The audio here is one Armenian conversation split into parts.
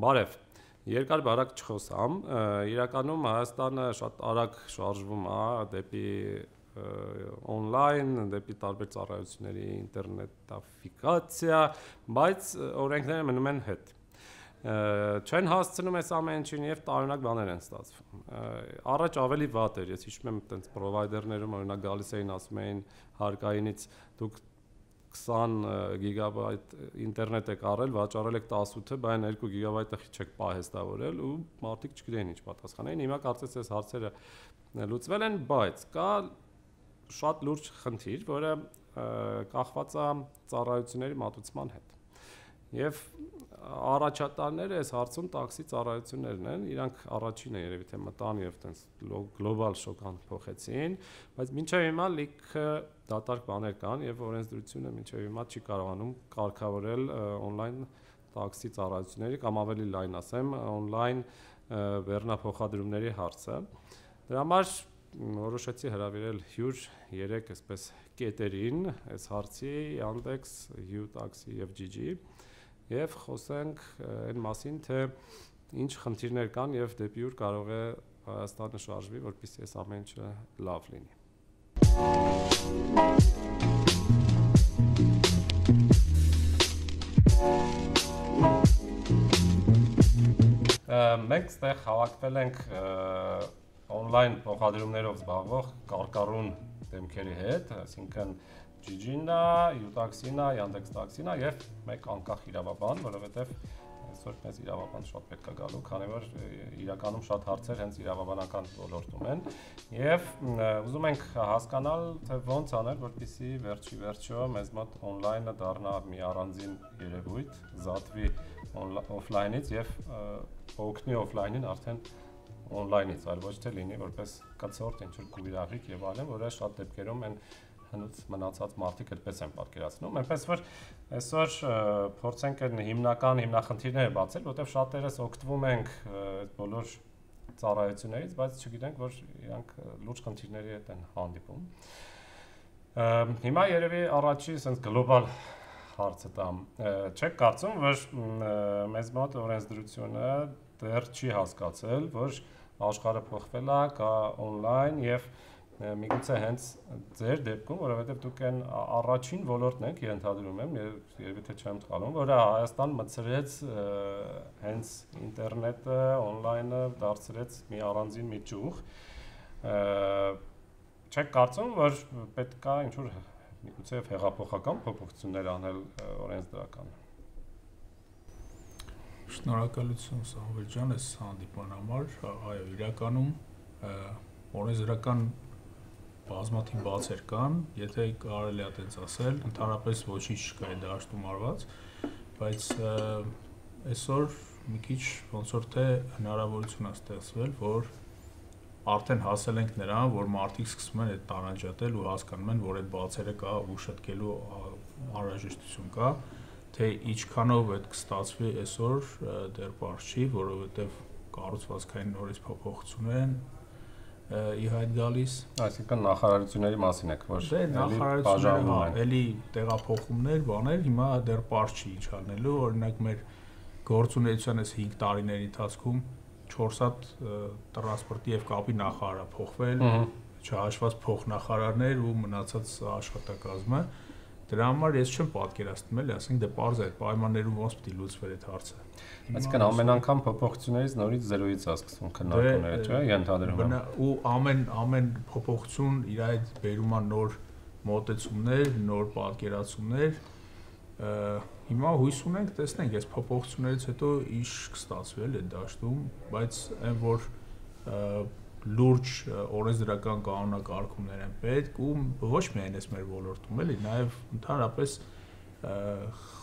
Բարև։ Երկար բարակ չխոսամ, իրականում Հայաստանը շատ արագ շարժվում է դեպի on-line, դեպի տարբեր ծառայությունների ինտերնետաֆիկացիա, բայց օրենքները մնում են հետ չեն հասցնում այս ամեն ինչին եւ տարօրինակ բաներ են ստացվում։ Առաջ ավելի վատ էր, ես հիշում եմ այտենց պրովայդերներում օրինակ գալիս էին ասում էին հարկայինից դուք 20 գիգաբայթ ինտերնետ եք առել, վաճառել եք 18-ը, բայց 2 գիգաբայթը չեք պահեստավորել ու մարդիկ չգիտեն ինչ պատասխանեն։ Հիմա կարծես այս հարցերը լուծվել են, բայց կա շատ լուրջ խնդիր, որը կախված է ծառայությունների մատուցման հետ։ Եվ առաջատարները այս հարցում տաքսի ծառայություններն են, իրանք առաջինը երևի թե մտան եւ տենց գլոբալ շոկան փոխեցին, բայց մինչեւ հիմա լիքը դատարկ բաներ կան եւ օրենսդրությունը մինչեւ հիմա չի կարողանում կարգավորել on-line տաքսի ծառայությունների կամ ավելի լայն ասեմ, on-line վերնափոխադրումների հարցը։ Դրա համար որոշեցի հրավիրել հյուր 3 այսպես կետերին այս հարցի Yandex, U-Taxi եւ GG եւ խոսենք այն մասին, թե ինչ խնդիրներ կան եւ դեպի ուր կարող է Հայաստանը շարժվի, որպեսզի այս ամեն ինչը լավ լինի։ Մենք ստեղ հավաքվել ենք on-line փոխադրումներով զբաղվող կարկառուն դեմքերի հետ, այսինքն GG-ն է, U-Taxi-ն է, Yandex Taxi-ն է եւ մեկ անկախ իրավաբան, որովհետեւ այսօր մեզ իրավաբան շատ պետք է գալու, քանի որ իրականում շատ հարցեր հենց իրավաբանական ոլորտում են եւ ուզում ենք հասկանալ թե ոնց անել, որպեսզի վերջի վերջո մեզ մոտ on-line-ը դառնա մի առանձին երևույթ, զատվի օֆլայնից եւ օգնի օֆլայնին արդեն on-line-ից, այլ ոչ թե լինի որպես կցորդ ինչ որ գույրաղիկ եւ այլն, որը շատ դեպքերում են հնուց մնացած մարդիկ այդպես են պատկերացնում։ Այնպես որ այսօր փորձենք այն հիմնական հիմնախնդիրները բացել, որտեղ շատերս օգտվում ենք այդ բոլոր ծառայություններից, բայց չգիտենք, որ իրանք լուրջ խնդիրների հետ են հանդիպում։ Հիմա երևի առաջի sense գլոբալ հարցը տամ։ Չեք կարծում, որ մեզ մոտ օրենսդրությունը դեռ չի հասկացել, որ աշխարհը փոխվել է, կա on-line եւ և միգուցե հենց ձեր դեպքում, որովհետև դուք այն առաջին ոլորտն եք, ենթադրում եմ, երևի թե չեմ սխալվում, որը Հայաստան մցրեց հենց ինտերնետը, on-line-ը դարձրեց մի առանձին մի ճյուղ։ Չեք կարծում, որ պետք է ինչ որ միգուցե հեղափոխական փոփոխություններ անել օրենսդրական։ Շնորհակալություն Սամվել ջան, այս հանդիպման համար։ Այո, իրականում օրենսդրական բազմաթիվ բացեր կան, եթե կարելի է այդպես ասել, ընդհանրապես ոչինչ չկա այդ դաշտում արված, բայց այսօր մի քիչ ոնց որ թե հնարավորություն է ստեղծվել, որ արդեն հասել ենք նրան, որ մարդիկ սկսում են այդ տարանջատել ու հասկանում են, որ այդ բացերը կա ու շտկելու անհրաժեշտություն կա, թե ինչքանով այդ կստացվի այսօր դեռ բարձ չի, որովհետև կառուցվածքային նորից փոփոխություններ են ի հայտ գալիս։ Այսինքն նախարարությունների մասին եք, որ դե նախարարությունները հա, էլի տեղափոխումներ, բաներ, հիմա դեռ པարզ չի ինչ անելու, օրինակ մեր գործունեության այս 5 տարիների ընթացքում 4 հատ տրանսպորտի եւ կապի նախարարը փոխվել, չհաշված փոխնախարարներ ու մնացած աշխատակազմը։ Դրա համար ես չեմ պատկերացնում էլի, ասենք դե parz է պայմաններում ոնց է լուծվեր այդ հարցը։ Այսինքն ամեն անգամ փոփոխություններից նորից զերոյից է սկսվում քննարկումները, չէ՞, ենթադրում եմ։ Ու ամեն ամեն փոփոխություն իր այդ բերում է նոր մոտեցումներ, նոր պատկերացումներ։ Հիմա հույս ունենք, տեսնենք, այս փոփոխություններից հետո ինչ կստացվի էլ այդ դաշտում, բայց այն որ լուրջ օրենսդրական կանոնակարգումներ են պետք ու ոչ միայն այս մեր ոլորտում էլի, նաև ընդհանրապես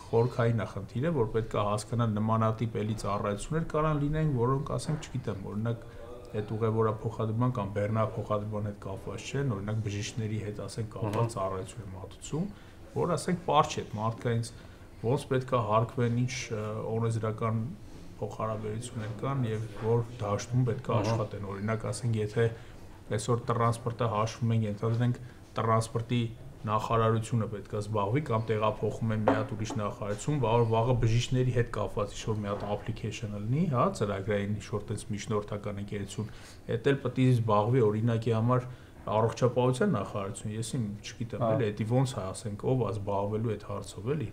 խորքային նախնդիր է, որ պետք է հասկանալ նմանատիպ էլի ծառայություններ կարան լինեն, որոնք ասենք, չգիտեմ, օրինակ այդ ուղևորա փոխադրման կամ բեռնա փոխադրման հետ կապված չեն, օրինակ բժիշկների հետ ասենք կապված ծառայություն է մատուցում, որ ասենք པարչ է մարդկայից ոնց պետք է հարկվեն ինչ օրենսդրական փոխհարաբերություններ կան եւ որ դաշտում պետք է աշխատեն։ Օրինակ ասենք, եթե այսօր տրանսպորտը հաշվում ենք, ենթադրենք տրանսպորտի նախարարությունը պետքա զբաղվի կամ տեղափոխում են մի հատ ուրիշ նախարարություն, որ վաղը բժիշկների հետ կապված ինչ-որ մի հատ application լինի, հա, ծրագրային ինչ-որ տես միջնորդական ընկերություն, դա էլ պետք է զբաղվի օրինակի համար առողջապահության նախարարություն, ես իմ չգիտեմ, հա։ էլի դա ոնց է, ասենք, ով է զբաղվելու այդ հարցով, էլի։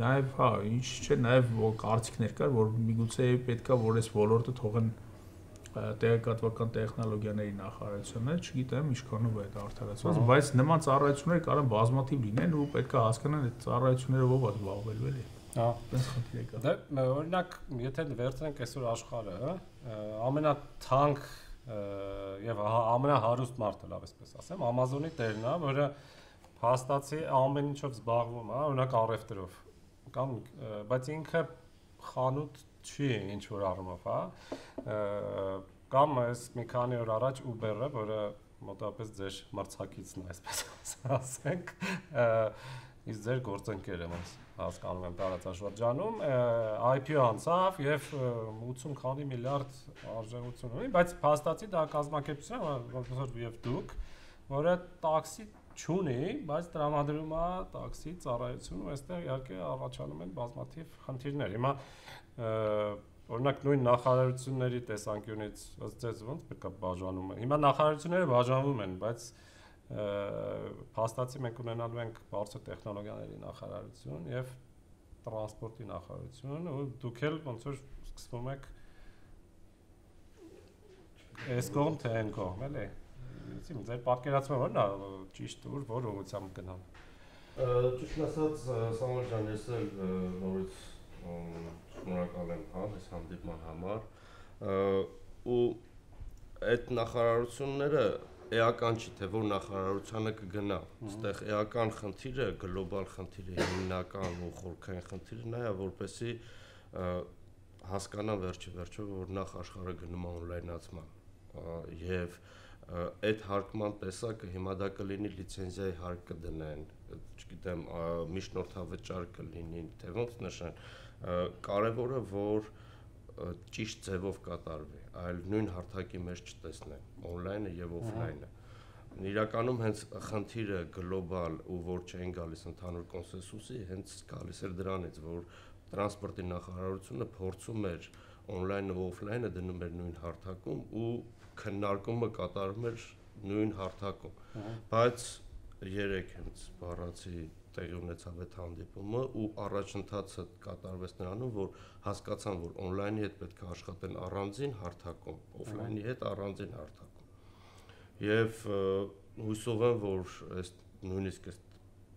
Նաև, հա, ինչ չէ, նաև կարծիքներ կար, որ միգուցե պետքա որ այս ոլորտը թողեն տեղեկատվական տեխնոլոգիաների նախարարությունը, չգիտեմ, ինչքանով է դա արդարացված, բայց նման ծառայություններ կարող են բազմաթիվ լինեն ու պետքա հասկանան այդ ծառայությունները ով է զբաղվելու էլի։ Հա։ Այդպես խնդիր է կա։ Դե մ- օրինակ, եթե վերցնենք այսօր աշխարհը, ամենաթանկ եւ ահա ամենահարուստ մարդը, լավ էսպես ասեմ, Amazon-ի տերն է, որը փաստացի ամեն ինչով զբաղվում է, օրինակ առևտրով։ Կամ բայց ինքը խանութ չի ինչ որ առումով, հա։ Կամ այս մի քանի օր առաջ Uber-ը, որը մոտավորապես ձեր մրցակիցն է, այսպես ասենք, իսկ ձեր գործընկերը ոնց հասկանում եմ տարածաշրջանում IPO անցավ եւ ը, 80 քանի միլիարդ արժեքություն ունի, բայց փաստացի դա կազմակերպություն է, ոնց որ եւ դուք, որը տաքսի չունի, բայց տրամադրում է տաքսի ծառայություն ու այստեղ իհարկե առաջանում են բազմաթիվ խնդիրներ։ Հիմա օրինակ նույն նախարարությունների տեսանկյունից ըստ ձեզ ոնց պետք է բաժանում են։ Հիմա նախարարությունները բաժանվում են, բայց փաստացի մենք ունենալու ենք բարձր տեխնոլոգիաների նախարարություն եւ տրանսպորտի նախարարություն ու դուք էլ ոնց որ սկսվում եք այս կողմ թե այն կողմ, էլի։ Իսկի ձեր պատկերացումը ո՞րն է ճիշտ ուր որ ուղղությամբ գնան։ Ճիշտ ասած, Սամվել ջան, ես էլ նորից շնորհակալ եմ հա այս հանդիպման համար ու այդ նախարարությունները էական չի թե որ նախարարությանը կգնա այստեղ էական խնդիրը գլոբալ խնդիրը հիմնական ու խորքային խնդիրը նա է որպեսի հասկանան վերջի վերջո որ նախ աշխարհը գնում է օնլայնացման եւ ը, այդ հարկման տեսակը հիմա դա կլինի լիցենզիայի հարկ կդնեն չգիտեմ միջնորդավճար կլինի թե ոնց նշան կարևորը որ ճիշտ ձևով կատարվի այլ նույն հարթակի մեջ չտեսնեն on-line-ը եւ off-line-ը իրականում հենց խնդիրը գլոբալ ու որ չեն գալիս ընդհանուր կոնսենսուսի հենց գալիս էր դրանից որ տրանսպորտի նախարարությունը փորձում էր on-line-ը ու off-line-ը դնում էր նույն հարթակում ու քննարկումը կատարում էր նույն հարթակում բայց երեք հենց բառացի տեղի ունեցավ այդ հանդիպումը ու առաջընթացը կատարվեց նրանում, որ հասկացան, որ on-line-ի հետ պետք է աշխատեն առանձին հարթակում, off-line-ի հետ առանձին հարթակում։ ը, հույսով եմ, որ այս նույնիսկ այս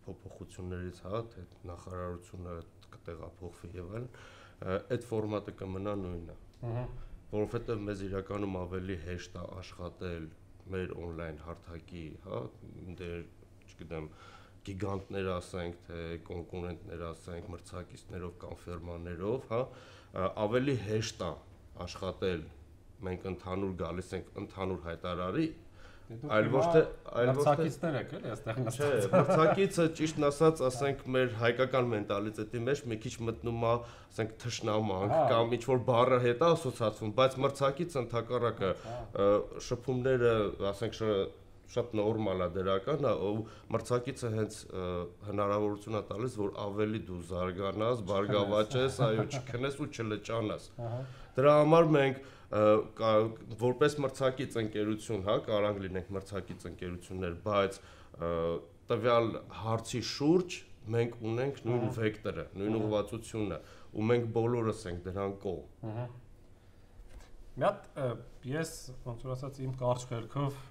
փոփոխություններից հա, թե նախարարությունը կտեղափոխվի եւ այլն, այդ ֆորմատը կմնա նույնը Ահա։ որովհետև մեզ իրականում ավելի հեշտ է աշխատել մեր on-line հարթակի, հա, դեր, չգիտեմ, գիգանտներ ասենք, թե կոնկուրենտներ ասենք, մրցակիցներով կամ ֆիրմաներով, հա, ավելի հեշտ է աշխատել մենք ընդհանուր գալիս ենք ընդհանուր հայտարարի, այլ ոչ թե այլ ոչ թե մրցակիցներ եք էլի այստեղ Չէ, նստած։ մրցակիցը ճիշտն ասած, ասենք մեր հայկական մենտալիտետի մեջ մի քիչ մտնում է, ասենք թշնամանք կամ ինչ որ բառը հետ է ասոցացվում, բայց մրցակիցը ընդհակառակը Հա։ շփումները, ասենք շատ նորմալ է դրական է ու մրցակիցը հենց հնարավորություն է տալիս որ ավելի դու զարգանաս, բարգավաճես, այո, չքնես ու չլճանաս։ Ահա։ Դրա համար մենք որպես մրցակից ընկերություն, հա, կարանք լինենք մրցակից ընկերություններ, բայց տվյալ հարցի շուրջ մենք ունենք նույն վեկտորը, նույն ուղղվածությունը ու մենք բոլորս ենք դրան կողմ։ Ահա։ Մի հատ ես ոնց որ ասած իմ կարճ քերքով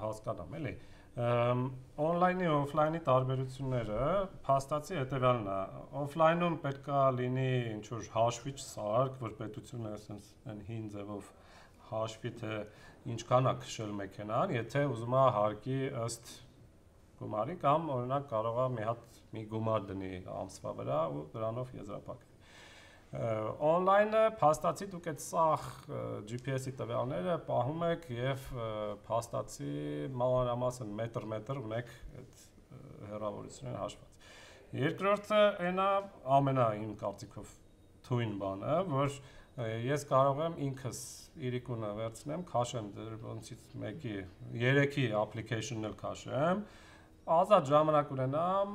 հասկանամ, էլի։ on-line-ի ու off-line-ի տարբերությունները փաստացի հետեւյալն է։ Off-line-ում պետքա լինի ինչ որ հաշվիչ սարք, որ պետությունը ասենց այն հին ձևով հաշվի թե ինչքան է քշել մեքենան, եթե ուզում է հարկի ըստ գումարի կամ օրինակ կարող է մի հատ մի գումար դնի ամսվա վրա ու դրանով եզրափակվի։ Օնլայնը փաստացի դուք այդ սախ GPS-ի տվյալները պահում եք եւ փաստացի մանրամասն մետր-մետր ունեք այդ հեռավորությունները հաշված։ Երկրորդը այնա ամենա իմ կարծիքով թույն բանը, որ ես կարող եմ ինքս իրիկունը վերցնեմ, քաշեմ դեր ոնցից մեկի, երեքի application-ն էլ քաշեմ, ազատ ժամանակ ունենամ,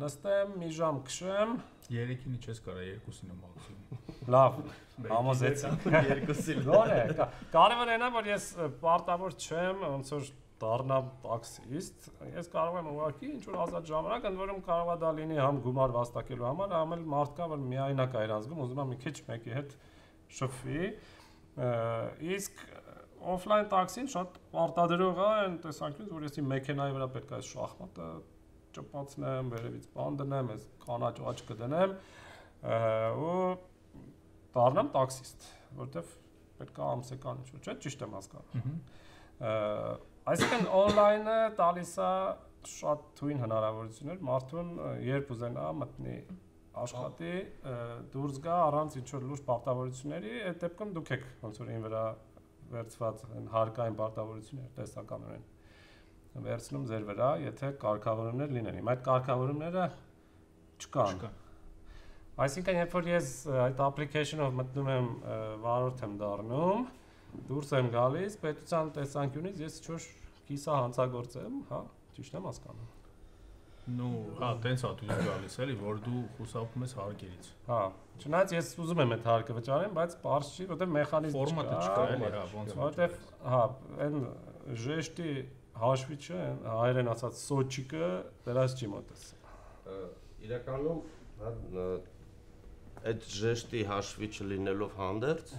նստեմ, մի ժամ քշեմ, 3-ին իջես կարա 2-ին մաքսիմում։ լավ, համոզեցի։ Երկուսի Գոնե, կա- կարևորն է, որ ես պարտավոր չեմ, ոնց որ դառնամ տաքսիստ, ես կարող եմ ուղղակի ինչ որ ազատ ժամանակ, ընդ որում կարող է դա լինի համ գումար վաստակելու համար, համ էլ մարդկա, որ միայնակ է իրան զգում, ուզում է մի քիչ մեկի հետ շփվի։ Իսկ օֆլայն տաքսին շատ պարտադրող է այն տեսանկյունից, որ ես իմ մեքենայի վրա պետք է այս շախմատը ճպացնեմ, վերևից բան դնեմ, այս կանաչ աչք կդնեմ ը, ու դառնամ տաքսիստ, որովհետև պետք է ամսական ինչ-որ, չէ՞, ճիշտ եմ հասկանում։ Այսինքն on-line-ը տալիս է շատ թույն հնարավորություններ մարդուն երբ ուզենա մտնի աշխատի, դուրս գա առանց ինչ-որ լուրջ պարտավորությունների, այդ դեպքում դուք եք ոնց որ ին վրա վերծված այն հարկային պարտավորություններ տեսականորեն վերցնում ձեր վրա, եթե կարգավորումներ լինեն։ Հիմա այդ կարգավորումները չկան։ Չկա։ Այսինքն երբ որ ես այդ application-ով մտնում եմ վարորդ եմ դառնում, դուրս եմ գալիս, պետության տեսանկյունից ես ինչ-որ կիսա հանցագործ եմ, հա, ճիշտ եմ հասկանում։ Ну, հա, տենց է դու գալիս էլի, որ դու խուսափում ես հարկերից։ Հա, չնայած ես ուզում եմ այդ հարկը վճարեմ, բայց բարձ չի, որտեղ մեխանիզմ Ֆորմատը չկա էլի, հա, ոնց որ։ Որտեվ հա, այն ժեշտի հաշվիչը, հայերեն ասած սոչիկը դրած չի մոտես։ իրականում հա այդ ժեշտի հաշվիչը լինելով հանդերձ,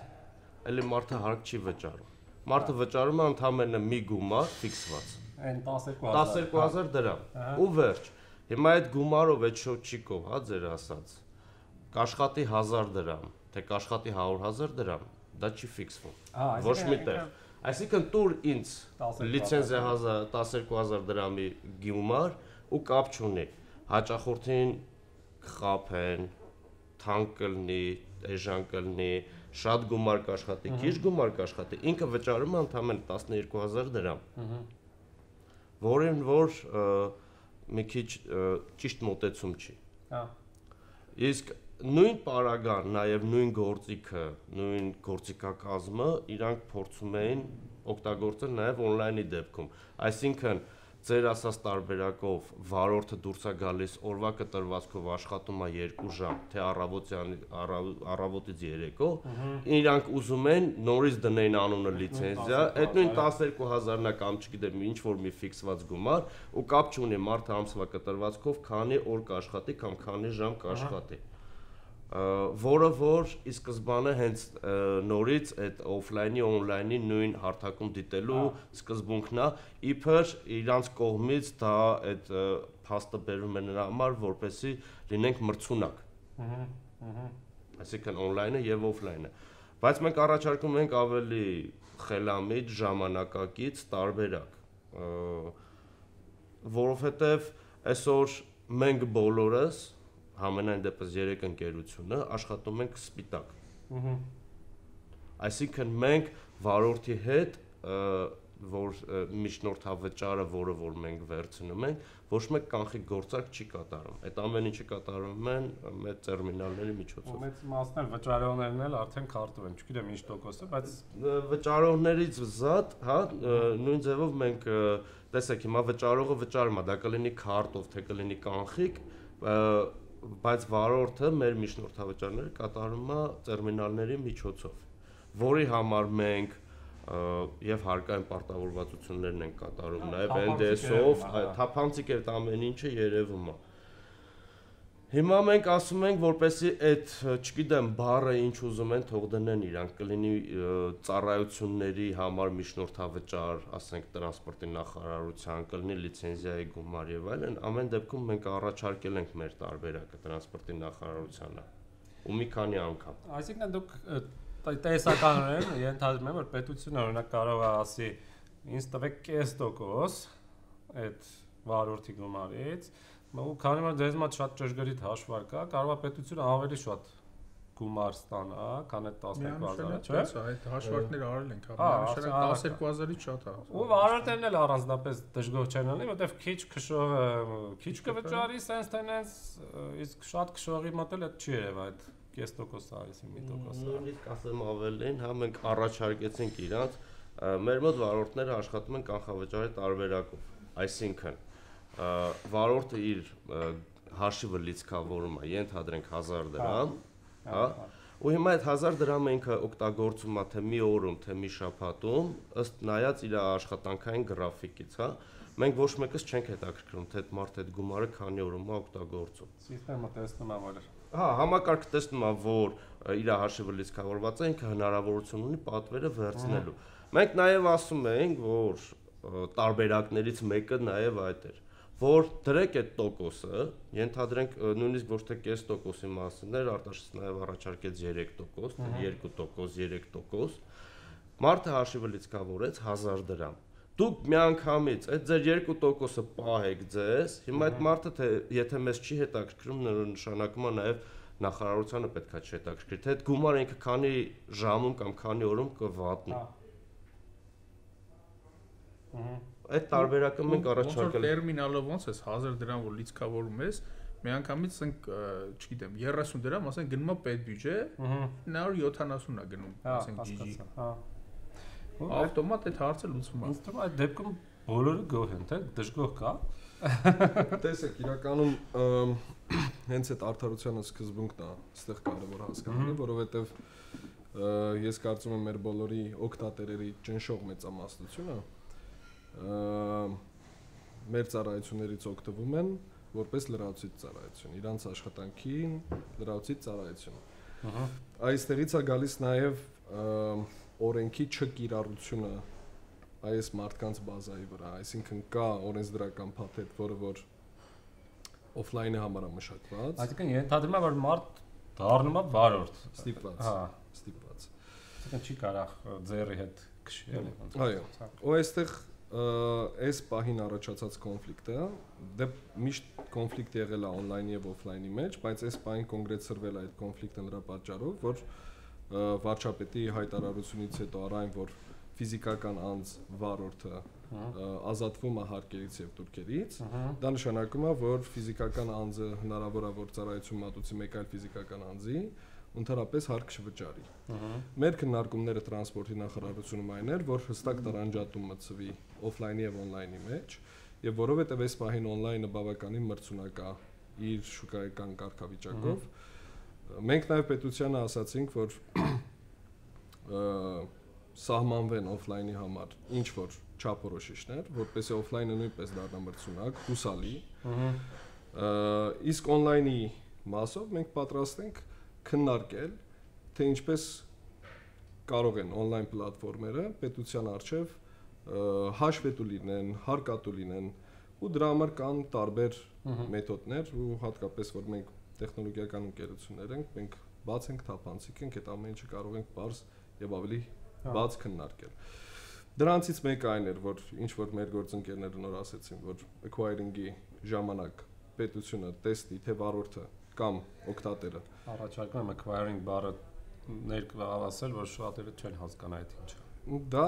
ելի մարդը հարկ չի վճարում։ Մարդը վճարում է ընդամենը մի գումար ֆիքսված։ Այն 12000 12000 դրամ։ Ու վերջ։ Հիմա այդ գումարով, այդ շոչիկով, հա ձեր ասած, կաշխատի 1000 դրամ, թե կաշխատի 100000 դրամ, դա չի ֆիքսվում։ Ոչ այսինքն մի տեղ։ Այսինքն տուր ինձ 12000 լիցենզիա 1000 12000 դրամի գումար ու կապ չունի։ Հաճախորդին կխափեն, թանկ կլինի, էժան կլինի, շատ գումար կաշխատի, քիչ գումար կաշխատի, ինքը վճարում է ընդամենը 12000 դրամ, որին որ ը, մի քիչ ճիշտ մոտեցում չի։ Հա։ Իսկ նույն պարագան, նաև նույն գործիքը, նույն գործիքակազմը իրանք փորձում էին օգտագործել նաև on-line-ի դեպքում։ Այսինքն ձեր ասած տարբերակով վարորդը դուրս է գալիս օրվա կտրվածքով աշխատում է 2 ժամ, թե առավոտյան առավ- առավոտից երեկո, իրանք ուզում են նորից դնեն անունը լիցենզիա, այդ նույն 12000-նա կամ չգիտեմ ինչ որ մի ֆիքսված գումար ու կապ չունի մարդը ամսվա կտրվածքով քանի օր կաշխատի կամ քանի ժամ կաշխատի։ Ա, որը որ ի սկզբանե հենց նորից այդ օֆլայնի on-line-ի նույն հարթակում դիտելու սկզբունքն է իբր իրանց կողմից դա այդ փաստը բերում է նրա համար որպեսի լինենք մրցունակ Ահա։ Ահա։ այսինքն on-line-ը եւ off-line-ը բայց մենք առաջարկում ենք ավելի խելամիտ ժամանակակից տարբերակ որովհետեւ այսօր մենք բոլորս համենայն դեպս երեք ընկերությունը աշխատում ենք սպիտակ Ահա։ Այսինքն մենք վարորդի հետ որ միջնորդավճարը, որը որ մենք վերցնում ենք, ոչ մեկ կանխիկ գործարք չի կատարում։ Այդ ամեն ինչը կատարում են ը, մեր տերմինալների միջոցով։ մեծ մասն էլ վճարողներն էլ արդեն քարտով են, չգիտեմ ինչ տոկոսը, բայց Վճարողներից զատ, հա, նույն ձևով մենք տեսեք հիմա վճարողը վճարում է, դա կլինի քարտով, թե կլինի կանխիկ, բայց վարորդը մեր միջնորդավճարները կատարում է տերմինալների միջոցով, որի համար մենք եւ հարկային պարտավորվածություններն են կատարում, նաեւ NDS-ով, թափանցիկ այդ ամեն ինչը երևում է։ Հիմա մենք ասում ենք, որպեսի այդ, չգիտեմ, բառը ինչ ուզում են թող դնեն իրանք, կլինի ծառայությունների համար միջնորդավճար, ասենք տրանսպորտի նախարարության, կլինի լիցենզիայի գումար եւ այլն, ամեն դեպքում մենք առաջարկել ենք մեր տարբերակը տրանսպորտի նախարարությանը։ Ու մի քանի անգամ։ Այսինքն դուք տեսականորեն ենթադրում եմ որ պետությունը օրինակ կարող է ասի ինձ տվեք կես տոկոս այդ վարորդի գումարից ու քանի որ դες մոտ շատ ճշգրիտ հաշվար կա կարող է պետությունը ավելի շատ գումար ստանա քան այդ 12000-ը չէ այդ հաշվարկները արել ենք, հա, Հա, ասա- 12000-ից շատ է։ ու վարորդներն էլ առանձնապես դժգոհ չեն լինի որովհետև քիչ քշողը քիչ կվճարի sense tenants իսկ շատ քշողի մոտ էլ այդ չի երևա այդ կես տոկոս արեցի մի տոկոս Նույնիսկ ասեմ ավելին, հա մենք առաջարկեցինք իրանց մեր մոտ վարորդները աշխատում են կանխավճարի տարբերակով։ Այսինքն վարորդը իր հաշիվը լիցքավորում է, ենթադրենք 1000 դրամ, հա։ Ու հիմա այդ 1000 դրամը ինքը օգտագործում է թե մի օրում, թե մի շաբաթում, ըստ նայած իր աշխատանքային գրաֆիկից, հա։ Մենք ոչ մեկս չենք հետաքրքրում, թե այդ մարդը այդ գումարը քանի օրում է օգտագործում։ Սիստեմը տեսնում է որ Հա, համակարգը տեսնում է, որ իր հաշիվը լիցքավորված է, ինքը հնարավորություն ունի պատվերը վերցնելու։ Մենք նաև ասում ենք, որ տարբերակներից մեկը նաև այդ էր որ դրեք այդ տոկոսը, ենթադրենք նույնիսկ ոչ թե կես տոկոսի մասներ, Արտաշես նաև առաջարկեց 3%, թե 2%, 3%։ Մարդը հաշիվը լիցքավորեց 1000 դրամ։ Դուք միանգամից այդ ձեր 2%-ը պահեք ձեզ, հիմա այդ մարդը թե եթե մեզ չի հետաքրքրում, նշանակում է նաև նախարարությանը պետքա չհետաքրքրի, թե այդ գումարը ինքը քանի ժամում կամ քանի օրում կվատնի։ Հա։ Ահա։ Այդ տարբերակը մենք առաջարկել ենք։ տերմինալը ոնց է 1000 դրամ որ լիցքավորում ես միանգամից ասենք չգիտեմ 30 դրամ ասենք գնում է պետ բյուջե Ահա։ 970-ա գնում Հա, ասենք GG Հա։ ավտոմատ այդ հարցը լուծվում է ինձ թվում է այդ դեպքում բոլորը գոհ են, թե դժգոհ կա։ Տեսեք, իրականում հենց այդ արդարությանը սկզբունքն է, այստեղ կարևոր հասկանալը, որովհետև ես կարծում եմ մեր բոլորի օկտատերերի ճնշող մեծամասնությունը մեր ծառայություններից օգտվում են որպես լրացուցիչ ծառայություն, իրանց աշխատանքին լրացուցիչ ծառայություն։ Ահա։ Այստեղից է գալիս նաև օրենքի չկիրառությունը այս մարդկանց բազայի վրա, այսինքն կա օրենսդրական փաթեթ, որը որ օֆլայնի համար է մշակված, Այսինքն ենթադրում է որ մարդ դառնում է վարորդ։ ստիպված, Հա։ ստիպված։ Այսինքն չի կարող ձեռի հետ էլի։ ոնց։ Այո։ Ու այստեղ այս պահին առաջացած կոնֆլիկտը դե միշտ կոնֆլիկտ եղել է on-line եւ off-line-ի մեջ, բայց այս պահին կոնգրեսրվել է այդ կոնֆլիկտը նրա պատճառով, որ վարչապետի հայտարարությունից հետո առայն որ ֆիզիկական անձ վարորդը ազատվում է հարկերից եւ դուրքերից, դա նշանակում է, որ ֆիզիկական անձը հնարավոր է որ ծառայություն մատուցի մեկ այլ ֆիզիկական անձի, ընդհանրապես հարկ չվճարի։ Ահա։ Մեր քննարկումները տրանսպորտի նախարարությունում այն էր, որ հստակ տարանջատում մցվի օֆլայնի եւ on-line-ի մեջ, եւ որովհետեւ այս պահին on-line-ը բավականին մրցունակ է իր շուկայական կարգավիճակով, մենք նաեւ պետությանը ասացինք, որ սահմանվեն օֆլայնի համար ինչ որ չափորոշիչներ, որպեսզի օֆլայնը նույնպես դառնա մրցունակ, հուսալի, իսկ on-line-ի մասով մենք պատրաստ ենք քննարկել թե ինչպես կարող են on-line պլատֆորմերը պետության արչև հաշվետու լինեն, հարկատու լինեն ու դրա համար կան տարբեր մեթոդներ ու հատկապես որ մենք տեխնոլոգիական ընկերություններ ենք, մենք բաց ենք, թափանցիկ ենք, այդ ամեն ինչը կարող ենք բարձ եւ ավելի Հա։ բաց քննարկել։ Դրանցից մեկը այն էր, որ ինչ որ մեր գործընկերները նոր ասեցին, որ acquiring-ի ժամանակ պետությունը տեսնի թե վարորդը կամ օկտատերը Առաջարկում եմ acquiring բառը ներկա ասել, որ շատերը չեն հասկանա այդ ինչը։ դա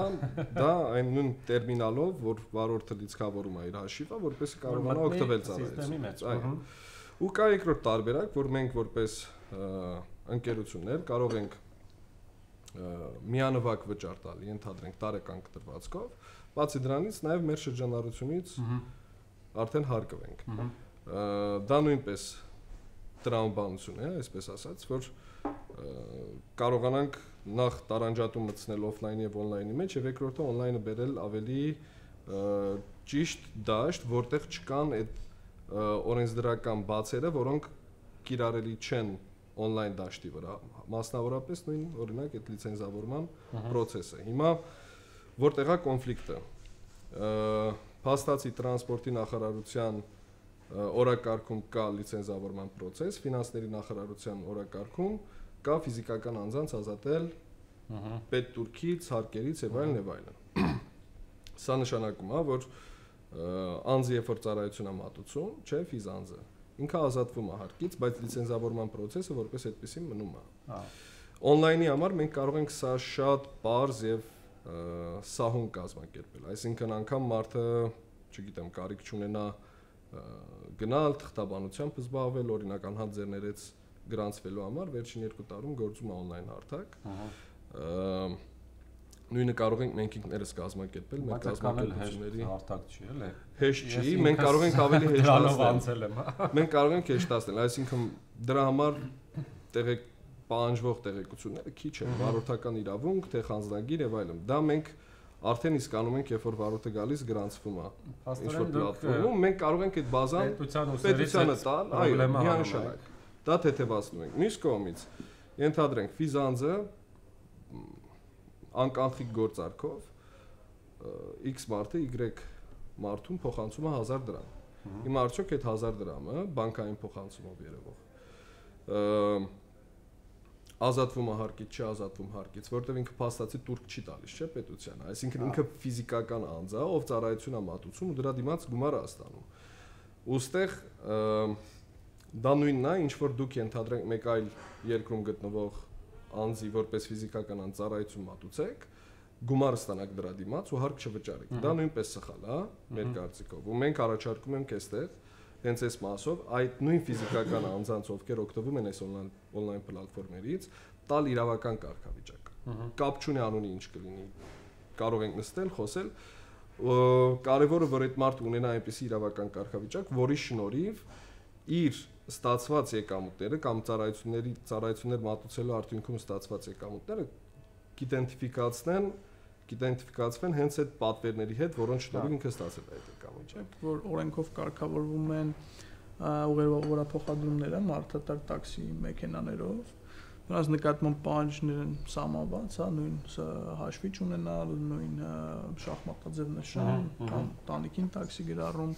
դա այն նույն տերմինալով, որ վարորդը լիցքավորում է իր հաշիվը, որպեսզի կարողանա օգտվել ծառայությունից։ Այո։ Ու կա երկրորդ տարբերակ, որ մենք որպես ընկերություններ կարող ենք միանվագ վճար տալ, ենթադրենք տարեկան կտրվածքով, բացի դրանից նաև մեր շրջանառությունից արդեն հարկվենք։ Դա նույնպես տրամաբանություն է, այսպես ասած, որ կարողանանք նախ տարանջատում մտցնել օֆլայնի եւ on-line-ի մեջ եւ երկրորդը on-line-ը բերել ավելի ճիշտ դաշտ, որտեղ չկան այդ օրենսդրական բացերը, որոնք կիրառելի չեն on-line դաշտի վրա, մասնավորապես նույն օրինակ այդ լիցենզավորման process-ը։ Հիմա որտեղ է կոնֆլիկտը։ Փաստացի տրանսպորտի նախարարության օրակարգում կա լիցենզավորման process, ֆինանսների նախարարության օրակարգում կա ֆիզիկական անձանց ազատել պետ турքից, հարկերից եւ այլն եւ այլն։ Սա նշանակում է, որ անձի երբ ծառայությունա մատուցում, չէ ֆիզանձը։ Ինքը ազատվում է հարկից, բայց լիցենզավորման process-ը որպես այդպեսին մնում է։ Հա։ Օնլայնի համար մենք կարող ենք սա շատ པարզ եւ սահուն կազմակերպել։ Այսինքն անգամ մարդը, չգիտեմ, կարիք չունենա չու գնալ թղթաբանությամբ զբաղվել, օրինակ անհատ ձեռներեց գրանցվելու համար վերջին 2 տարում գործում է on-line հարթակ։ Ահա։ նույնը կարող ենք մենք ինքներս կազմակերպել մեր կազմակերպությունների հարթակ չի, էլի։ հեշտ չի, մենք կարող ենք ավելի հեշտ Դրանով անցնել։ անցել եմ։ Մենք կարող ենք հեշտացնել, այսինքն դրա համար տեղեկ պահանջվող տեղեկությունները քիչ են, վարորդական իրավունք, թե խանձնագիր եւ այլն։ Դա մենք արդեն իսկ անում ենք, երբ որ վարորդը գալիս գրանցվում է ինչ որ Փաստորեն դուք պլատֆորմում, մենք կարող ենք այդ բազան պետությանը տալ, այո, միանշանակ։ Դա թեթևացնում ենք։ Մյուս կողմից ենթադրենք ֆիզանձը անկանխիկ գործարքով X մարդը Y մարդուն փոխանցում է 1000 դրամ։ Հիմա արդյոք այդ 1000 դրամը բանկային փոխանցումով երևող ազատվում է հարկից, չի ազատվում հարկից, որտեղ ինքը փաստացի турք չի տալիս, չէ, պետությանը։ Այսինքն հա։ ինքը ֆիզիկական անձ է, ով ծառայություն է մատուցում ու դրա դիմաց գումարը աստանում։ Ոստեղ դա նույնն է, ինչ որ դուք ենթադրենք մեկ այլ երկրում գտնվող անձի որպես ֆիզիկական անձ ծառայություն մատուցեք, գումար ստանաք դրա դիմաց ու հարկ չվճարեք։ հա։ Դա նույնպես սխալ է, մեր հա։ կարծիքով։ Ու մենք առաջարկում ենք այստեղ հենց այս մասով այդ նույն ֆիզիկական անձանց, ովքեր օգտվում են այս օնլայն on-line պլատֆորմերից, տալ իրավական կարգավիճակ։ Կապ չունի անունի ինչ կլինի։ Կարող ենք նստել, խոսել։ Կարևորը որ այդ մարդը ունենա այնպիսի իրավական կարգավիճակ, որի շնորհիվ իր ստացված եկամուտները կամ ծառայությունների ծառայություններ մատուցելու արդյունքում ստացված եկամուտները կիդենտիֆիկացնեն կիդենտիֆիկացվեն հենց այդ պատվերների հետ, որոնց շնորհիվ ինքը ստացել է այդ եկամուտը։ որ օրենքով կարգավորվում են ուղևորափոխադրումները մարդատար տաքսի մեքենաներով նրանց նկատմամբ պահանջներ են սահմանված, հա, նույն հաշվի ունենալ, նույն շախմատաձև նշան, կամ տանիքին տաքսի գրառում,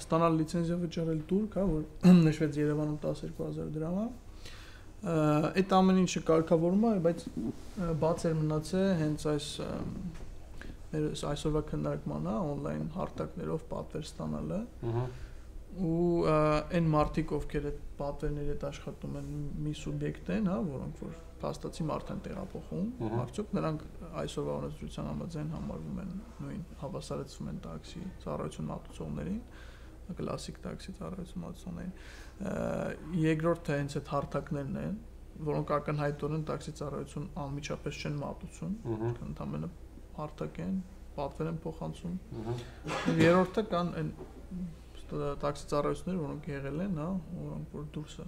ստանալ լիցենզիա վճարել դուրք, հա, որ նշվեց Երևանում 12000 դրամ, հա։ Այդ ամեն ինչը կարգավորում է, բայց բաց էր մնացել հենց այս մեր այսօրվա քննարկմանը հա, on-line հարթակներով պատվեր ստանալը։ Ահա ու այն մարտիկ ովքեր այդ պատվերների հետ աշխատում են մի սուբյեկտ են, հա, որոնք որ փաստացի մարդ են տեղափոխում, արդյոք նրանք այսօրվա օրենսդրության համաձայն համարվում են նույն հավասարեցվում են տաքսի ծառայություն մատուցողներին, կլասիկ տաքսի ծառայություն մատուցողներին։ Երկրորդը հենց այդ հարթակներն են, որոնք ակնհայտորեն տաքսի ծառայություն անմիջապես չեն մատուցում, ընդհանրապես հարթակ են, պատվեր են փոխանցում Երրորդը կան այն տաքսի ծառայություններ, որոնք եղել են, հա, որոնք որ դուրսը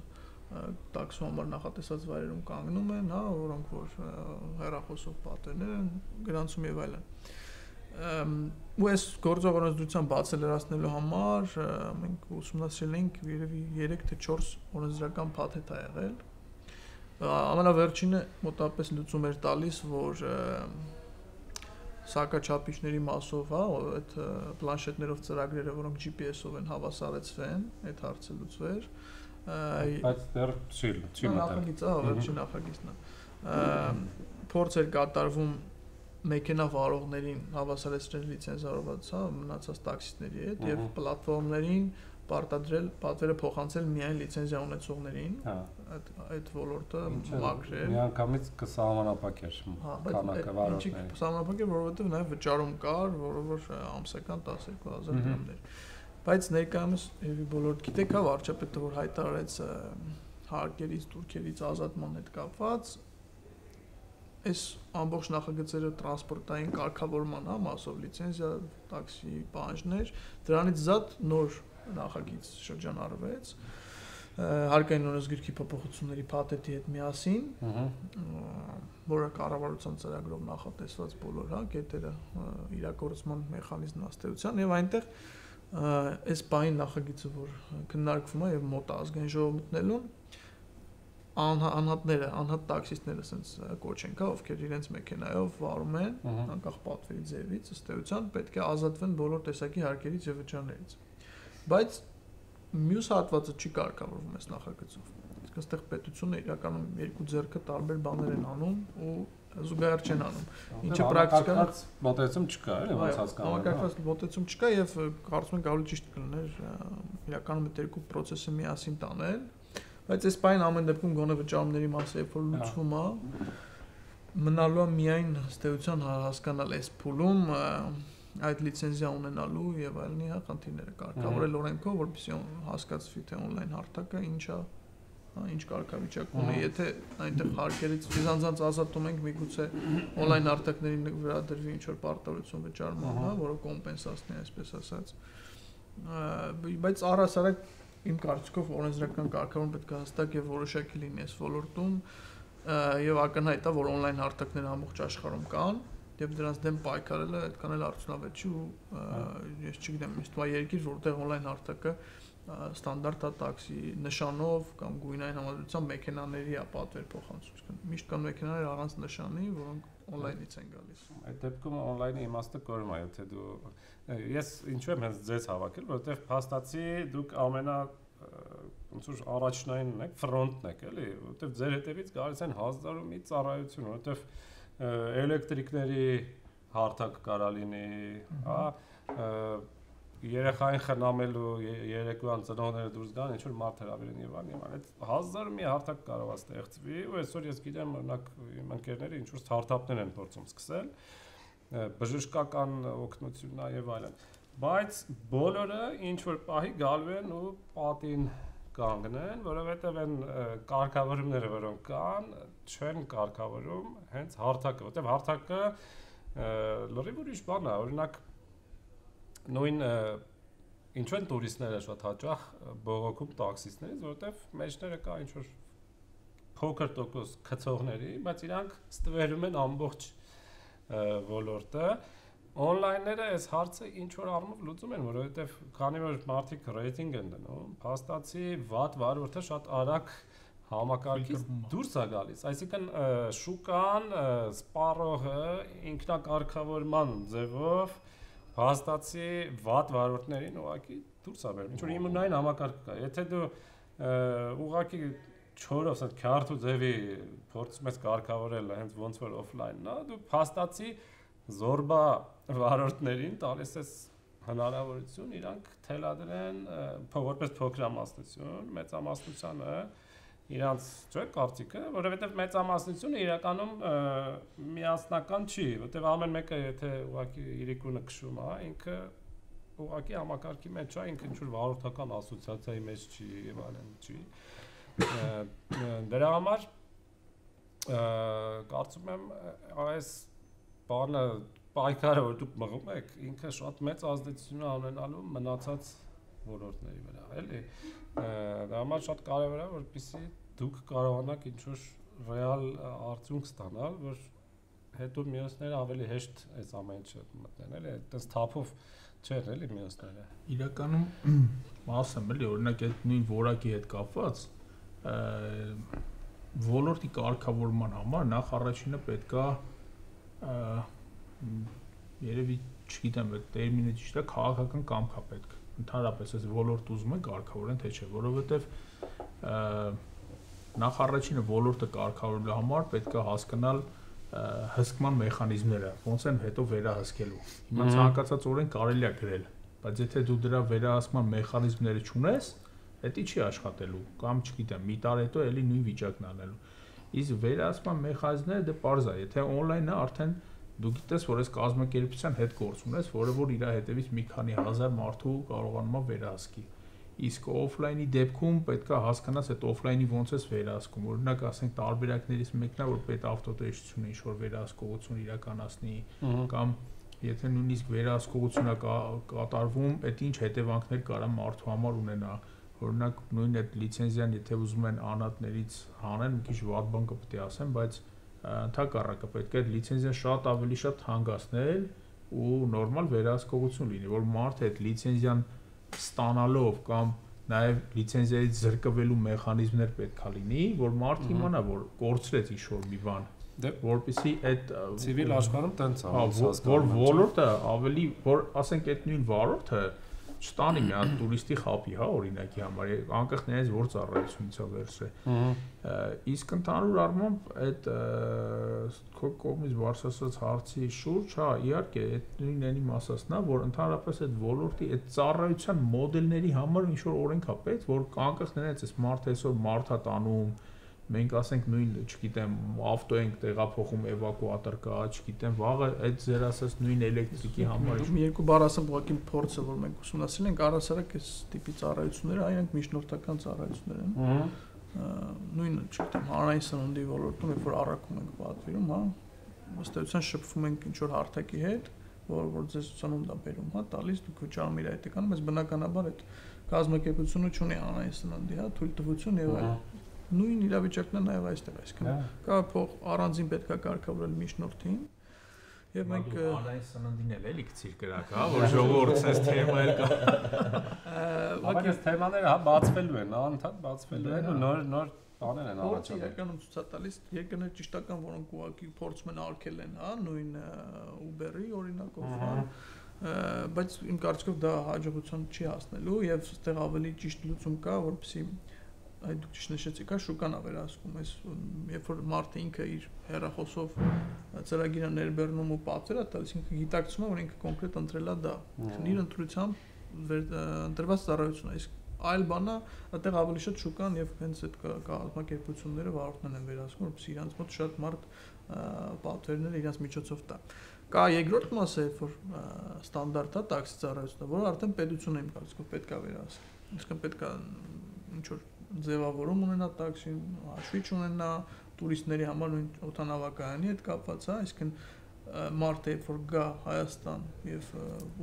տաքսու համար նախատեսած վայրերում կանգնում են, հա, որոնք որ հեռախոսով պատերներ են գրանցում եւ այլն։ ու այս գործող օրենսդրության բացը լրացնելու համար մենք ուսումնասիրել ենք երևի 3 թե 4 օրենսդրական փաթեթ ա եղել։ Ամենավերջինը մոտավորապես լուծում էր տալիս, որ ա, սակաչափիչների մասով, հա, այդ պլանշետներով ծրագրերը, որոնք GPS-ով են հավասարեցվեն, այդ հարցը լուծվեր։ Բայց դեռ չի չի մտել։ Նախագիծը, հա, վերջին նախագիծն է։ Փորձ էր կատարվում մեքենա վարողներին հավասարեցնել լիցենզավորված, հա, մնացած տաքսիստների հետ եւ պլատֆորմներին պարտադրել պատվերը փոխանցել միայն լիցենզիա ունեցողներին, Հա այդ այդ ոլորտը մաքր է։ Միանգամից կսահմանապակեր հա, քանակը վարորդների։ Ինչի սահմանապակեր, որովհետև նաև վճարում կար, որը որ ամսական 12000 դրամներ։ Բայց ներկայումս եւի բոլոր գիտեք, հա վարչապետը որ հայտարարեց հարկերից, турքերից ազատման հետ կապված այս ամբողջ նախագծերը տրանսպորտային կարգավորման հա մասով լիցենզիա, տաքսի, պահանջներ, դրանից զատ նոր նախագիծ շրջանառվեց։ mm -hmm հարկային օրենսգիրքի փոփոխությունների փաթեթի հետ միասին որը կառավարության ծրագրով նախատեսված բոլոր հա կետերը ը, իրակորձման մեխանիզմն աստեյության եւ այնտեղ այս բային նախագիծը որ քննարկվում է եւ մոտ ազգային ժողովմտնելուն անհա- անհատները, անհատ տաքսիստները ասենց կոչենք, հա, ովքեր իրենց մեքենայով վարում են, անկախ պատվերի ձևից, ըստ էության պետք է ազատվեն բոլոր տեսակի հարկերից եւ վճարներից։ Բայց մյուս հատվածը չի կարգավորվում այս նախագծով։ Իսկ այստեղ պետությունը իրականում երկու ձեռքը տարբեր բաներ են անում ու զուգահեռ չեն անում։ Ինչը պրակտիկան- մոտեցում չկա, էլի ոնց հասկանում։ Համակարգված մոտեցում չկա եւ կարծում եմ ավելի ճիշտ կլիներ ը, իրականում այդ երկու process-ը միասին տանել, բայց այս բանը ամեն դեպքում գոնե վճարումների մասը երբ որ լուծվում է, մնալու է միայն ստեյության հասկանալ այս փուլում այդ լիցենզիա ունենալու եւ այլնի հա խնդիրները կարգավորել օրենքով, որպեսզի հասկացվի թե on-line հարթակը ինչա հա, ինչ կարգավիճակ ունի, եթե այնտեղ հարկերից ֆինանսանց ազատում ենք, միգուցե on-line արտակներին վրա դրվի ինչ որ պարտավորություն վճարման, հա, որը կոմպենսացնի, այսպես ասած։ Բայց առհասարակ իմ կարծիքով օրենսդրական կարգավորում պետք է հստակ եւ որոշակի լինի այս ոլորտում եւ ակնհայտ է որ on-line հարթակներ ամբողջ աշխարհում կան եւ դրանց դեմ պայքարելը այդքան էլ արդյունավետ չի ու ես չգիտեմ ինձ թվա երկիր որտեղ on-line հարթակը ստանդարտա տաքսի նշանով կամ գույնային համադրությամբ մեքենաների է պատվեր փոխանցում։ Միշտ կան մեքենաներ առանց նշանի, որոնք on-line-ից են գալիս։ Այդ դեպքում on-line-ի իմաստը կորում է, եթե դու ես ինչու եմ հենց ձեզ հավաքել, որովհետև փաստացի դուք ամենա ոնց որ առաջնայինն եք, ֆրոնտն եք, էլի, որովհետև ձեր հետևից գալիս են հազարու մի ծառայություն, որովհետև էլեկտրիկների հարթակ կարա լինի, հա, երեխային խնամելու երեկոյան ծնողները դուրս գան, ինչ որ մարդ հրավիրեն եւ այլն եւ այլն։ Այդ հազար մի հարթակ կարող է ստեղծվի, ու այսօր ես գիտեմ, օրինակ իմ ընկերները ինչ որ ստարտափներ են փորձում սկսել, բժշկական օգնությունն եւ այլն։ Բայց բոլորը ինչ որ պահի գալու են ու պատին կանգնեն, որովհետև այն կարգավորումները, որոնք կան, չեն կարգավորում հենց հարթակը, որովհետև հարթակը լրիվ ուրիշ բան է, օրինակ նույն ինչու են տուրիստները շատ հաճախ բողոքում տաքսիստներից, որովհետև մեջները կա ինչ որ փոքր տոկոս քցողների, բայց իրանք ստվերում են ամբողջ ոլորտը on-line-ները այս հարցը ինչ որ առումով լուծում են, որովհետև քանի որ մարդիկ ռեյտինգ են դնում, փաստացի վատ վարորդը շատ արագ համակարգից դուրս է գալիս։ Այսինքն շուկան, սպառողը ինքնակարգավորման ձևով փաստացի վատ վարորդներին ուղակի դուրս է բերում։ Ինչ որ իմունային համակարգ կա։ Եթե դու ուղակի չորով ասած քարտու ձևի փորձում ես կարգավորել հենց ոնց որ օֆլայնն է, դու փաստացի զորբա վարորդներին տալիս ես հնարավորություն իրանք թելադրեն որպես փոքրամասնություն, մեծամասնությանը իրանց չէ կարծիքը, որովհետև մեծամասնությունը իրականում միասնական չի, որովհետև ամեն մեկը եթե ուղակի իրիկունը քշում է, ինքը ուղակի համակարգի մեջ է, ինքը ինչ որ վարորդական ասոցիացիայի մեջ չի եւ այլն չի։ Դրա համար կարծում եմ այս բանը պայքարը որ դուք մղում եք, ինքը շատ մեծ ազդեցություն ունենալու մնացած ոլորտների վրա, էլի։ Դա համար շատ կարևոր է, որպեսզի դուք կարողանաք ինչ որ ռեալ արդյունք ստանալ, որ հետո մյուսները ավելի հեշտ այս ամեն ինչը մտնեն, էլի, այդպես թափով չէր էլի մյուսները։ Իրականում ասեմ էլի, օրինակ այդ նույն որակի հետ կապված ոլորտի կարգավորման համար նախ առաջինը պետքա երևի չգիտեմ, այդ տերմինը ճիշտ է, քաղաքական կամք է պետք։ Ընդհանրապես այս ոլորտ ուզում են կարգավորեն, թե չէ, որովհետև նախ առաջինը ոլորտը կարգավորելու համար պետք է հասկանալ հսկման մեխանիզմները, ոնց են հետո վերահսկելու։ Հիմա ցանկացած օրեն կարելի է գրել, բայց եթե դու դրա վերահսկման մեխանիզմները չունես, դա չի աշխատելու կամ չգիտեմ, մի տար հետո էլի նույն վիճակն անելու։ Իսկ վերահսկման մեխանիզմները դա པարզ է, եթե on-line-ը արդեն դու գիտես, որ այս կազմակերպության հետ գործ ունես, որը որ իր հետևից մի քանի հազար մարդու կարողանում է վերահսկի իսկ օֆլայնի դեպքում պետքա հասկանաս այդ օֆլայնի ոնց էս վերահսկում օրինակ ասենք տարբերակներից մեկն է որ պետ ավտոտեսությունը ինչ որ վերահսկողություն իրականացնի կամ եթե նույնիսկ վերահսկողությունը կատարվում այդ ինչ հետևանքներ կարա մարդու համար ունենա օրինակ նույն այդ լիցենզիան եթե ուզում են անատներից հանեն մի քիչ վատ բան կպետք է ասեմ բայց ընդհակառակը պետք է լիցենզիան շատ ավելի շատ հանգացնել ու նորմալ վերահսկողություն լինի որ մարդը այդ լիցենզիան ստանալով կամ նաև լիցենզիայից զրկվելու մեխանիզմներ պետքա լինի, որ մարդ իմանա, որ կորցրեց ինչ-որ մի բան դե որպեսի այդ ցիվիլ աշխարհում տենց է որ ոլորտը ավելի որ ասենք այդ նույն վարորդը չտանի մի հատ տուրիստի խապի, հա, օրինակի համար, անկախ նրանից որ ծառայությունից է վերցրել։ Իսկ ընդհանուր առմամբ այդ քո կողմից բարձրացած հարցի շուրջ, հա, իհարկե, այդ նույնն էնի մասածն է, որ ընդհանրապես այդ ոլորտի այդ ծառայության մոդելների համար ինչ որ օրենք է պետք, որ անկախ նրանից այս մարդը այսօր մարդ է տանում, մենք ասենք նույն, չգիտեմ, ավտո ենք տեղափոխում էվակուատոր կա, չգիտեմ, վաղը այդ ձեր ասած նույն էլեկտրիկի համար մի երկու բառ ասեմ, ուղղակի փորձը, որ մենք ուսումնասիրել ենք, առասարակ այս տիպի ծառայությունները, այնք միջնորդական ծառայություններ են։ նույնը չգիտեմ հանրային սննդի ոլորտում երբ որ առաքում ենք պատվիրում, հա, ըստ էության շփվում ենք ինչ որ հարթակի հետ, որ որ ձեզ սնունդ է բերում, հա, տալիս դուք վճարում իր այդ եկանում, բայց բնականաբար այդ կազմակերպությունը ունի հանրային սննդի, հա, թույլտվություն եւ այլ նույն իրավիճակն է նաև այստեղ, այսինքն կա փող առանձին պետքա կարգավորել միջնորդին, Եվ մենք անային սննդին էլ էլի գցիր կրակ, հա, որ ժողովուրդ sense թեմա էլ կա։ Բայց այս թեմաները հա բացվելու են, անընդհատ բացվելու են ու նոր նոր բաներ են առաջանում։ Իրականում ցույց տալիս երկրներ ճշտական, որոնք ուղղակի փորձում են արկել են, հա, նույն Uber-ի օրինակով, հա բայց իմ կարծիքով դա հաջողության չի հասնելու եւ այստեղ ավելի ճիշտ լուծում կա, որպեսզի այդ դուք ճիշտ նշեցիք, հա շուկան ավերացնում ես, երբ որ մարդը ինքը իր հերախոսով ծրագիրը ներբեռնում ու պատվերը տալիս, ինքը գիտակցում է, որ ինքը կոնկրետ ընտրելա դա։ Իր ընտրությամբ ընտրված ծառայություն է, իսկ այլ բանա, այդտեղ ավելի շատ շուկան եւ հենց այդ կազմակերպությունները վարորդներն են վերահսկում, որպեսզի իրանց մոտ շատ մարդ պատվերները իրանց միջոցով տա։ Կա երկրորդ մասը, երբ որ ստանդարտ է տաքսի ծառայությունը, որը արդեն պետությունը իմ կարծիքով պետք է վերահսկի։ Իսկն պետք է ինչ որ ձևավորում ունենա տաքսին, հաշվի չունենա տուրիստների համար նույն օտանավակայանի հետ կապված, հա, այսինքն մարդը երբ որ գա Հայաստան եւ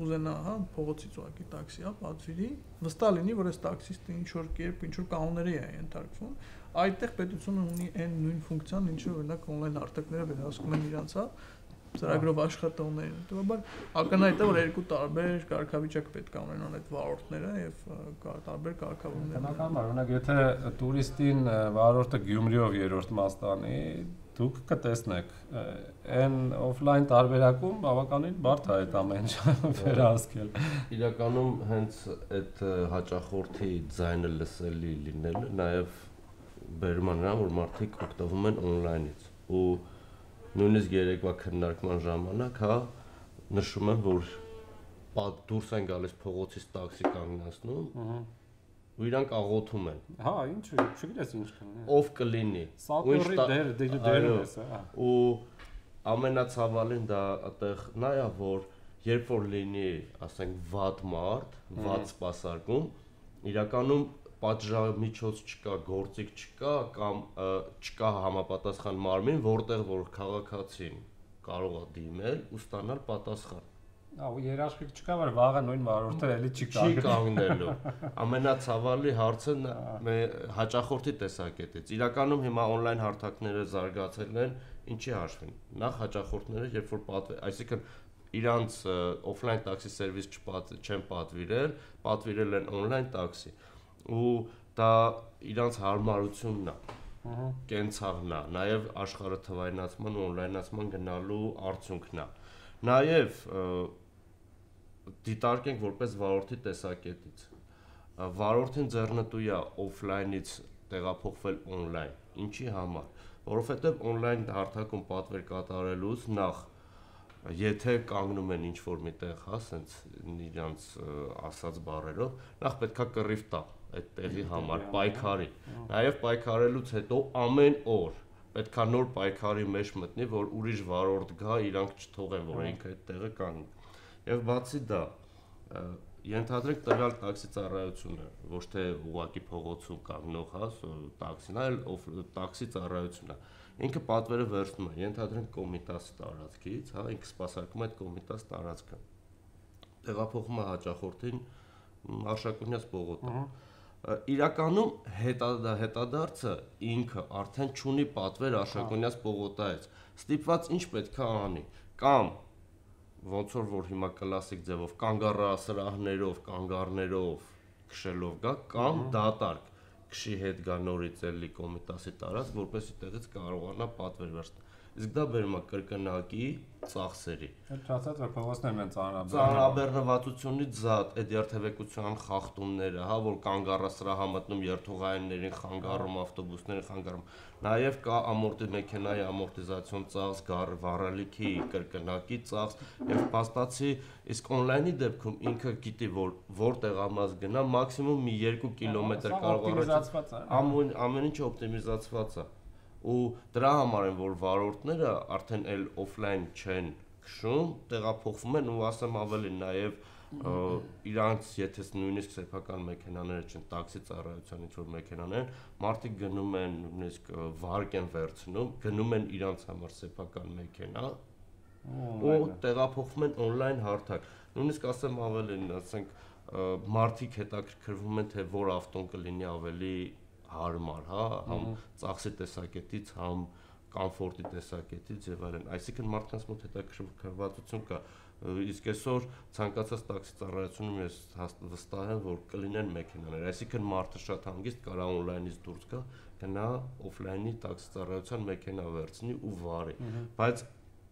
ուզենա, հա, փողոցից ուղակի տաքսի, հա, պատվիրի, վստահ լինի, որ այս տաքսիստը ինչ որ կերպ, ինչ որ կանոնների է ենթարկվում, այդտեղ պետությունը ունի այն նույն ֆունկցիան, ինչը օրինակ on-line արտակները վերահսկում են իրանց, հա, ծրագրով աշխատողներին։ Հետևաբար ակնհայտ է որ երկու տարբեր կարգավիճակ պետք է ունենան այդ վարորդները եւ տարբեր կարգավորումներ։ Բնականաբար, օրինակ եթե տուրիստին վարորդը Գյումրիով երրորդ մաստանի դուք կտեսնեք այն օֆլայն տարբերակում բավականին բարդ է այդ ամեն ինչը վերահսկել։ Իրականում հենց այդ հաճախորդի ձայնը լսելի լինելը նաև բերում է նրան, որ մարդիկ օգտվում են on-line-ից ու նույնիսկ երեկվա քննարկման ժամանակ, հա, նշում եմ, որ պատ դուրս են գալիս փողոցից տաքսի կանգնացնում, ըհը ու իրանք աղոթում են։ Հա, ինչ, չգիտես ինչ կլինի։ Ով կլինի։ Սատորի դեր դերում ես, հա։ Ու ամենացավալին դա այդեղ նա է, որ երբ որ լինի, ասենք, վատ մարդ, վատ սպասարկում, իրականում պատժամիջոց չկա, գործիք չկա կամ չկա համապատասխան մարմին, որտեղ որ քաղաքացին կարող է դիմել ու ստանալ պատասխան։ Ահա երաշխիք չկա, որ վաղը նույն վարորդը էլի չի կանգնելու։ Չի կանգնելու։ Ամենացավալի հարցը հաճախորդի տեսակետից։ Իրականում հիմա on-line հարթակները զարգացել են, ինչի հաշվին։ Նախ հաճախորդները, երբ որ պատվի, այսինքն իրանց օֆլայն տաքսի սերվիս չեն պատվիրել, պատվիրել են on-line տաքսի ու դա իրանց հարմարությունն է կենցաղն է նաև աշխարհը թվայնացման ու on-line-ացման գնալու արդյունքն է նաև դիտարկենք որպես վարորդի տեսակետից վարորդին ձեռնտու է օֆլայնից տեղափոխվել on-line ինչի համար որովհետև on-line հարթակում պատվեր կատարելուց նախ եթե կանգնում են ինչ որ միտեղ, հա, սենց իրանց ասած բառերով, նախ պետքա կռիվ տա այդ տեղի համար պայքարի։ Նաև պայքարելուց հետո ամեն օր պետքա նոր պայքարի մեջ մտնի, որ ուրիշ վարորդ գա, իրանք չթողեն, որ ինքը այդ տեղը կանգնի։ Եվ բացի դա, ենթադրենք տվյալ տաքսի ծառայությունը, ոչ թե ուղակի փողոցում կանգնող, հա, տաքսին, այլ տաքսի ծառայությունն է։ Ինքը պատվերը վերցնում է, ենթադրենք կոմիտաս տարածքից, հա, ինքը սպասարկում է այդ կոմիտաս տարածքը։ Տեղափոխում է հաճախորդին Արշակունյաց պողոտը։ Ահա իրականում հետադա հետադարձը ինքը արդեն ճունի պատվեր Աշակոնյաց Պողոտայից։ Ստիպված ինչ պետք է անի։ Կամ ոնց որ որ հիմա կլասիկ ձևով կանգառա սրահներով, կանգառներով քշելով գա կամ դատարկ քշի հետ գա նորից էլի կոմիտասի տարած, որպեսի տեղից կարողանա պատվեր վերցնել իսկ դա բերում է կրկնակի ծախսերի։ չասած որ փողոցներն են ծանրաբեռ։ Ծանրաբեռնվածությունից զատ այդ երթևեկության խախտումները, հա, որ կանգառը սրա համտնում երթուղայիններին խանգարում, ավտոբուսներին խանգարում։ Նաև կա ամորտի մեքենայի ամորտիզացիոն ծախս, վառելիքի կրկնակի ծախս եւ փաստացի իսկ on-line-ի դեպքում ինքը գիտի որ որտեղ ամաս գնա մաքսիմում մի 2 կիլոմետր կարող առաջ ամեն ամեն ինչ օպտիմիզացված է ու դրա համար են որ վարորդները արդեն էլ օֆլայն չեն քշում, տեղափոխվում են ու ասեմ ավելի նաև իրանց եթե նույնիսկ սեփական մեքենաները չեն, տաքսի ծառայության ինչ որ մեքենաներ, մարդիկ գնում են նույնիսկ վարկ են վերցնում, գնում են իրանց համար սեփական մեքենա ու տեղափոխվում են on-line հարթակ։ Նույնիսկ ասեմ ավելին, ասենք մարդիկ հետաքրքրվում են թե որ ավտոն կլինի ավելի հարմար, հա, համ ծախսի տեսակետից, համ կոմֆորտի տեսակետից եւ այլն։ Այսինքն մարդկանց մոտ հետաքրքրվածություն կա իսկ այսօր ցանկացած տաքսի ծառայությունում ես վստահ եմ որ կլինեն մեքենաներ այսինքն մարդը շատ հանգիստ կարա on-line-ից դուրս գա գնա off-line-ի տաքսի ծառայության մեքենա վերցնի ու վարի բայց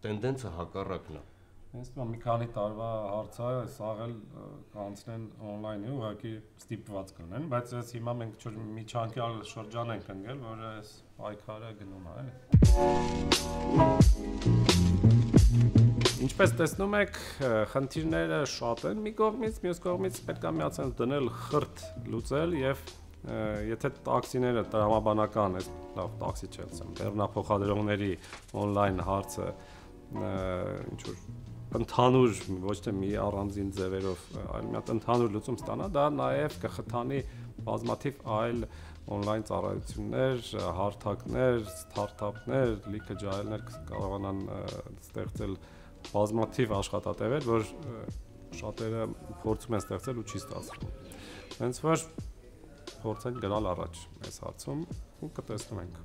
տենդենսը հակառակն է Ինձ թվում է մի քանի տարվա հարց է, սաղ էլ կանցնեն on-line-ի ուղղակի ստիպված կանեն, բայց ես հիմա մենք միջանկյալ շրջան ենք ընկել, որ այս պայքարը գնում է, էլի։ Ինչպես տեսնում եք, խնդիրները շատ են մի կողմից, մյուս կողմից պետք է միացնել դնել խրտ լուծել եւ եթե տաքսիները տրամաբանական է, լավ տաքսի չէ, ասեմ, բեռնափոխադրողների on-line հարցը ինչ որ ընդհանուր ոչ թե մի առանձին ձևերով, այլ մի հատ ընդհանուր լուծում ստանա, դա նաև կխթանի բազմաթիվ այլ on-line ծառայություններ, հարթակներ, ստարտափներ, լիքը ջահելներ կարողանան ստեղծել բազմաթիվ աշխատատեղեր, որ շատերը փորձում են ստեղծել ու չի ստացվում։ Հենց որ փորձենք գնալ առաջ այս հարցում ու կտեսնենք։